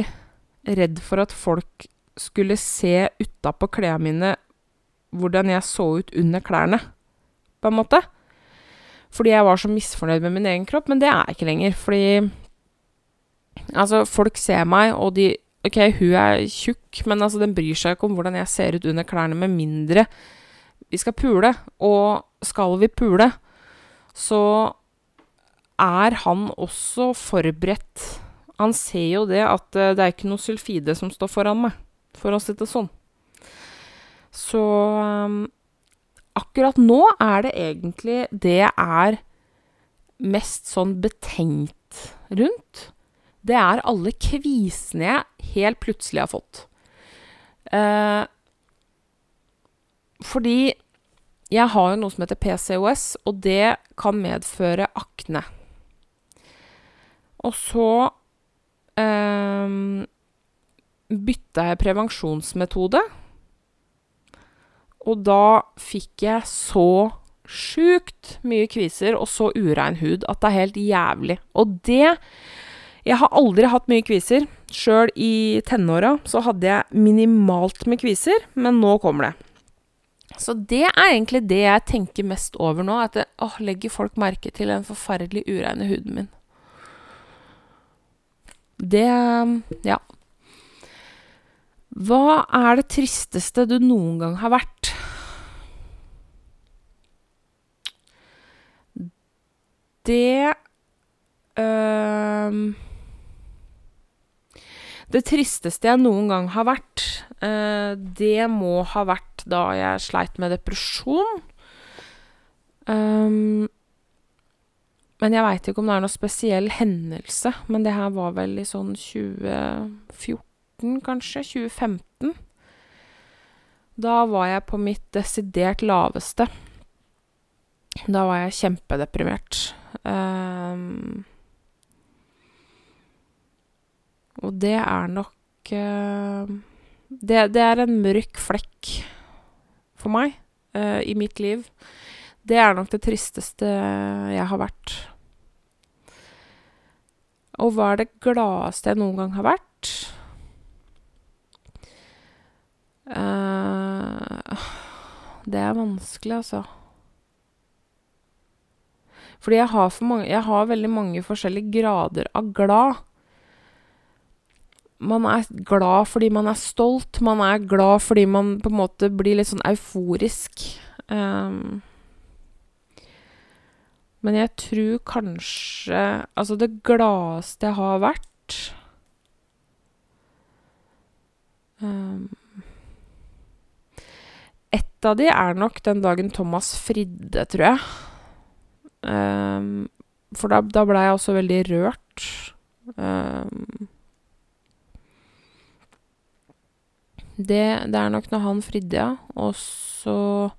redd for at folk skulle se utapå klærne mine hvordan jeg så ut under klærne, på en måte. Fordi jeg var så misfornøyd med min egen kropp, men det er jeg ikke lenger. Fordi Altså, folk ser meg, og de OK, hun er tjukk, men altså, den bryr seg ikke om hvordan jeg ser ut under klærne, med mindre vi skal pule. Og skal vi pule, så er han også forberedt. Han ser jo det at det er ikke noe sylfide som står foran meg, for å si det sånn. Så um, akkurat nå er det egentlig det jeg er mest sånn betenkt rundt. Det er alle kvisene jeg helt plutselig har fått. Eh, fordi jeg har jo noe som heter PCOS, og det kan medføre akne. Og så eh, bytta jeg prevensjonsmetode. Og da fikk jeg så sjukt mye kviser og så urein hud at det er helt jævlig. Og det Jeg har aldri hatt mye kviser. Sjøl i tenåra så hadde jeg minimalt med kviser, men nå kommer det. Så det er egentlig det jeg tenker mest over nå. At det, åh, legger folk merke til den forferdelig ureine huden min. Det Ja. Hva er det tristeste du noen gang har vært? Det øh, Det tristeste jeg noen gang har vært, øh, det må ha vært da jeg sleit med depresjon. Um, men jeg veit ikke om det er noe spesiell hendelse. Men det her var vel i sånn 2014, kanskje? 2015. Da var jeg på mitt desidert laveste. Da var jeg kjempedeprimert. Um, og det er nok uh, det, det, er en mørk flekk for meg uh, i mitt liv. Det er nok det tristeste jeg har vært. Og hva er det gladeste jeg noen gang har vært? Uh, det er vanskelig, altså. Fordi jeg har, mange, jeg har veldig mange forskjellige grader av glad. Man er glad fordi man er stolt. Man er glad fordi man på en måte blir litt sånn euforisk. Um, men jeg tror kanskje Altså, det gladeste jeg har vært um, Et av de er nok den dagen Thomas fridde, tror jeg. Um, for da, da blei jeg også veldig rørt. Um, det, det, er nok når han fridde, ja. Og så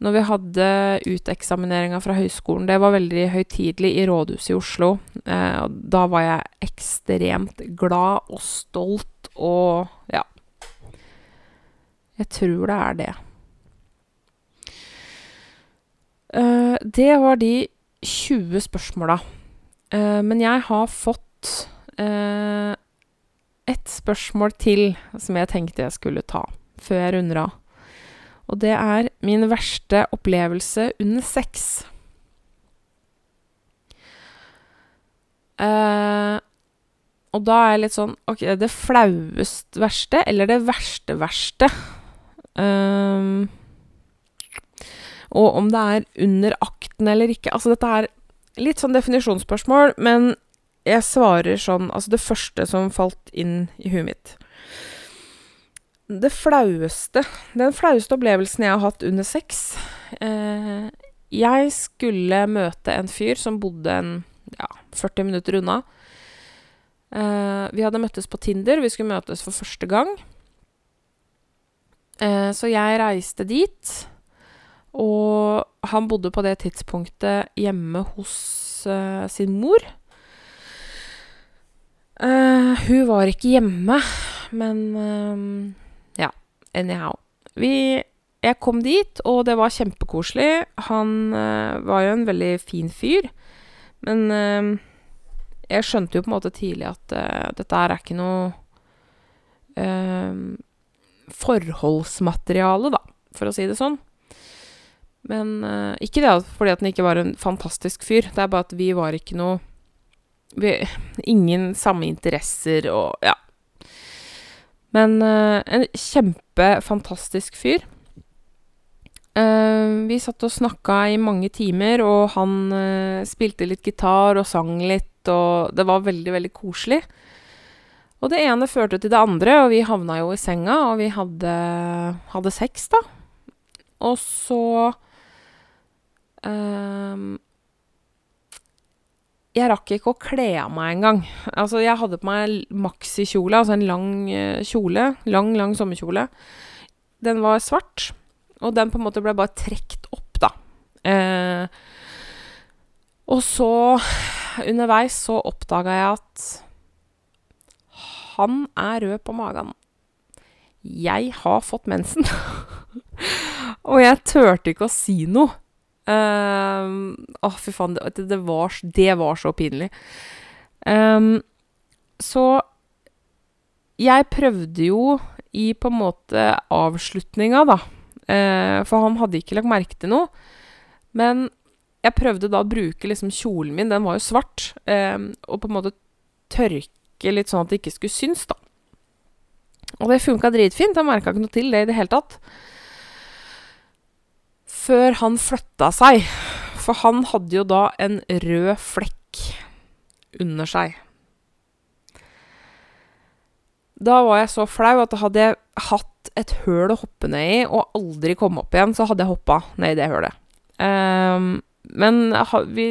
Når vi hadde uteksamineringa fra høyskolen Det var veldig høytidelig i rådhuset i Oslo. Eh, og da var jeg ekstremt glad og stolt og Ja. Jeg tror det er det. Uh, det var de 20 spørsmåla. Uh, men jeg har fått uh, ett spørsmål til som jeg tenkte jeg skulle ta før jeg runder av. Og det er min verste opplevelse under sex. Uh, og da er jeg litt sånn Ok, det flauest verste, eller det verste verste? Uh, og om det er under akten eller ikke Altså, dette er litt sånn definisjonsspørsmål, men jeg svarer sånn Altså, det første som falt inn i huet mitt Det flaueste Den flaueste opplevelsen jeg har hatt under sex eh, Jeg skulle møte en fyr som bodde en ja, 40 minutter unna. Eh, vi hadde møttes på Tinder. Vi skulle møtes for første gang. Eh, så jeg reiste dit. Og han bodde på det tidspunktet hjemme hos uh, sin mor. Uh, hun var ikke hjemme, men uh, ja, anyhow. Vi, jeg kom dit, og det var kjempekoselig. Han var jo en veldig fin fyr, men jeg skjønte jo på en måte tidlig at dette her er ikke noe forholdsmateriale, da, for å si det sånn. Men uh, ikke det fordi at han ikke var en fantastisk fyr, det er bare at vi var ikke noe vi, Ingen samme interesser og ja. Men uh, en kjempefantastisk fyr. Uh, vi satt og snakka i mange timer, og han spilte litt gitar og sang litt, og det var veldig, veldig koselig. Og det ene førte til det andre, og vi havna jo i senga, og vi hadde, hadde sex, da. Og så Um, jeg rakk ikke å kle av meg engang. Altså, jeg hadde på meg maxikjole, altså en lang uh, kjole. Lang, lang sommerkjole. Den var svart, og den på en måte ble bare trukket opp, da. Eh, og så, underveis, så oppdaga jeg at han er rød på magen. Jeg har fått mensen. [LAUGHS] og jeg turte ikke å si noe. Um, å, fy faen, det, det, var, det, var, så pinlig. Um, så jeg prøvde jo i på en måte avslutninga, da uh, For han hadde ikke lagt merke til noe. Men jeg prøvde da å bruke liksom kjolen min, den var jo svart, um, og på en måte tørke litt sånn at det ikke skulle synes, da. Og det funka dritfint. Jeg merka ikke noe til det i det hele tatt før han flytta seg. For han hadde jo da en rød flekk under seg. Da var jeg så flau at hadde jeg hatt et høl å hoppe ned i og aldri komme opp igjen, så hadde jeg hoppa ned i det hølet. Um, men vi,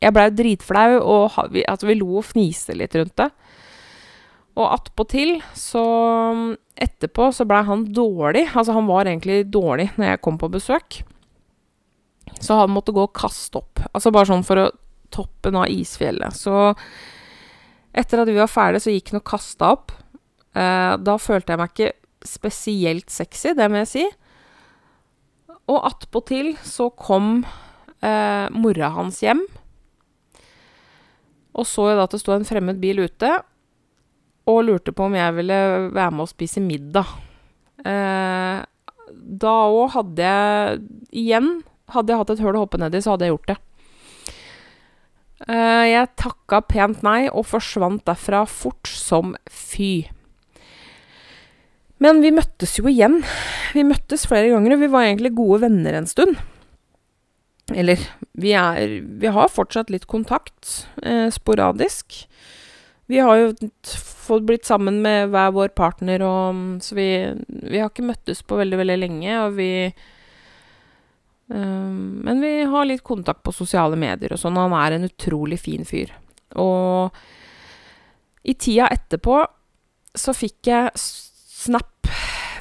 jeg blei dritflau, og vi, altså, vi lo og fniste litt rundt det. Og attpåtil, så Etterpå så blei han dårlig. Altså, han var egentlig dårlig når jeg kom på besøk. Så han måtte gå og kaste opp. Altså bare sånn for å toppen av isfjellet. Så etter at vi var ferdige, så gikk han og kasta opp. Eh, da følte jeg meg ikke spesielt sexy, det må jeg si. Og attpåtil så kom eh, mora hans hjem. Og så jo da at det sto en fremmed bil ute, og lurte på om jeg ville være med og spise middag. Eh, da òg hadde jeg igjen Hadde jeg hatt et høl å hoppe ned i, så hadde jeg gjort det. Eh, jeg takka pent nei og forsvant derfra fort som fy. Men vi møttes jo igjen. Vi møttes flere ganger, og vi var egentlig gode venner en stund. Eller vi er Vi har fortsatt litt kontakt, eh, sporadisk. Vi har jo fått blitt sammen med hver vår partner, og, så vi, vi har ikke møttes på veldig, veldig lenge. Og vi um, Men vi har litt kontakt på sosiale medier og sånn. Han er en utrolig fin fyr. Og i tida etterpå så fikk jeg snap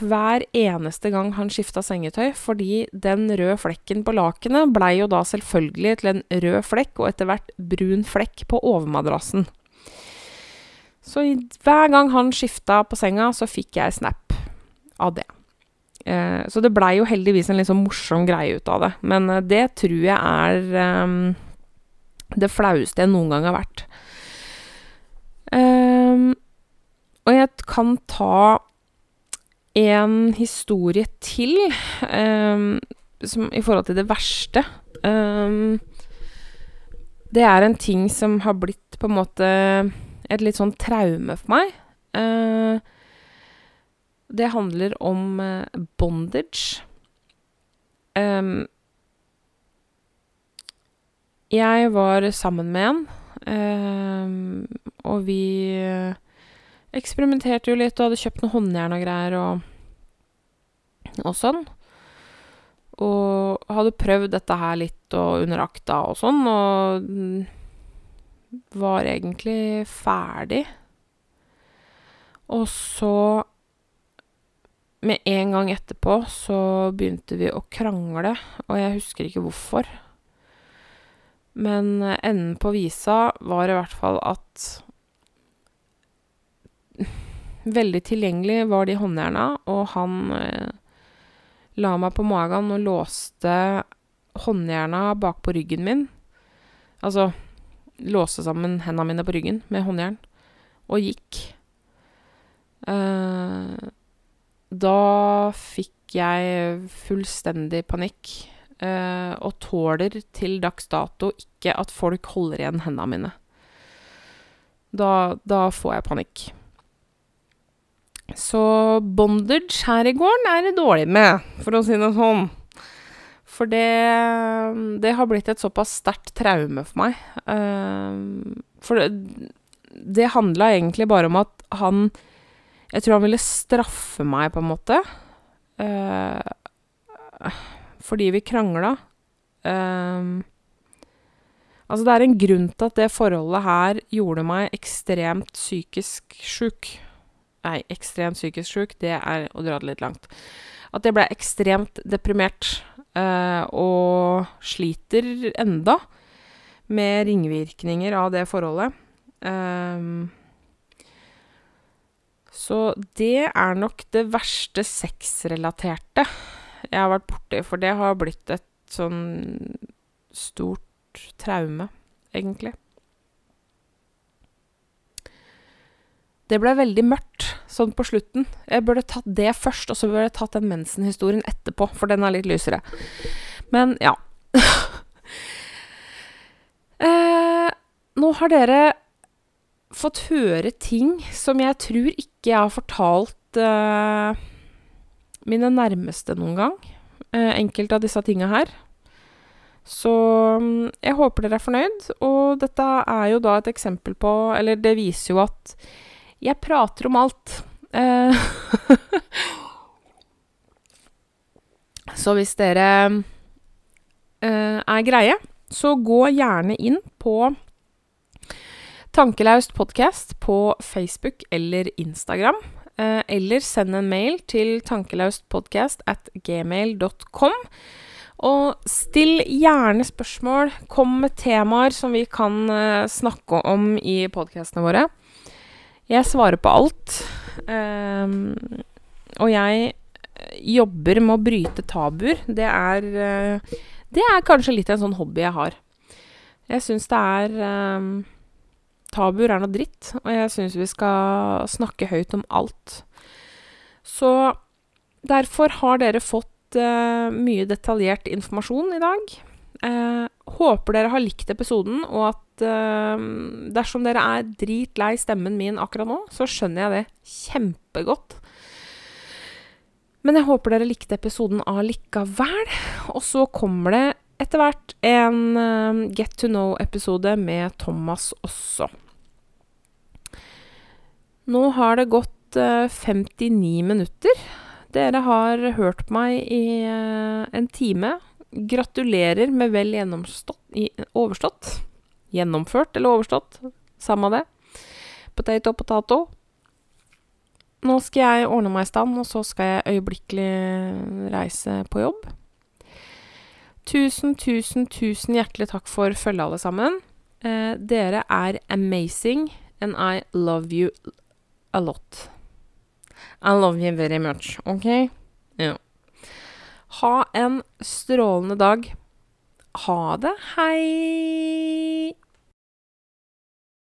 hver eneste gang han skifta sengetøy, fordi den røde flekken på lakenet blei jo da selvfølgelig til en rød flekk, og etter hvert brun flekk på overmadrassen. Så hver gang han skifta på senga, så fikk jeg snap av det. Eh, så det blei jo heldigvis en litt sånn morsom greie ut av det. Men eh, det tror jeg er eh, det flaueste jeg noen gang har vært. Eh, og jeg kan ta en historie til som, i forhold til det verste. Um, det er en ting som har blitt på en måte et litt sånn traume for meg. Eh, det handler om eh, bondage. Jeg var sammen med en, og vi eksperimenterte jo litt og hadde kjøpt noe håndjern og greier og, og sånn. Og hadde prøvd dette her litt og under akta og sånn, og var egentlig ferdig. Og så Med en gang etterpå så begynte vi å krangle, og jeg husker ikke hvorfor. Men enden på visa var i hvert fall at [LAUGHS] Veldig tilgjengelig var de håndjerna, og han eh, la meg på magen og låste håndjerna bak på ryggen min. Altså låste sammen hendene mine på ryggen med håndjern, og gikk. Eh, da fikk jeg fullstendig panikk, eh, og tåler til dags dato ikke at folk holder igjen hendene mine. Da, da får jeg panikk. Så bondage her i gården er det dårlig med, for å si det sånn. For det, det har blitt et såpass sterkt traume for meg. Uh, for det, det handla egentlig bare om at han Jeg tror han ville straffe meg, på en måte. Uh, fordi vi krangla. Uh, altså, det er en grunn til at det forholdet her gjorde meg ekstremt psykisk sjuk. Nei, ekstremt psykisk sjuk, det er å dra det litt langt. At jeg ble ekstremt deprimert og sliter enda med ringvirkninger av det forholdet. Um, så det er nok det verste sexrelaterte jeg har vært borti, for det har blitt et sånn stort traume, egentlig. Det ble veldig mørkt sånn på slutten. Jeg burde tatt det først, og så burde jeg tatt den mensenhistorien etterpå, for den er litt lysere. Men ja. [LAUGHS] eh, nå har dere fått høre ting som jeg tror ikke jeg har fortalt eh, mine nærmeste noen gang. Eh, enkelte av disse tinga her. Så mm, jeg håper dere er fornøyd, og dette er jo da et eksempel på Eller det viser jo at jeg prater om alt. Eh, [LAUGHS] så hvis dere eh, er greie, så gå gjerne inn på Tankelaust podkast på Facebook eller Instagram. Eh, eller send en mail til tankelaustpodkast at gmail.com. Og still gjerne spørsmål. Kom med temaer som vi kan snakke om i podkastene våre. Jeg svarer på alt. Um, og jeg jobber med å bryte tabuer. Det er, uh, det er kanskje litt en sånn hobby jeg har. Jeg syns det er um, Tabuer er noe dritt, og jeg syns vi skal snakke høyt om alt. Så derfor har dere fått uh, mye detaljert informasjon i dag. Uh, håper dere har likt episoden, og at eh, dersom dere er dritlei stemmen min akkurat nå, så skjønner jeg det kjempegodt. Men jeg håper dere likte episoden allikevel. Og så kommer det etter hvert en eh, Get to know-episode med Thomas også. Nå har det gått uh, 59 minutter. Dere har hørt meg i en time. Gratulerer med vel overstått. Gjennomført eller overstått. Samme det. Potato, potato. Nå skal jeg ordne meg i stand, og så skal jeg øyeblikkelig reise på jobb. Tusen, tusen, tusen hjertelig takk for følget, alle sammen. Eh, dere er amazing, and I love you a lot. I love you very much, OK? Ja. Ha en strålende dag. Ha det. Hei!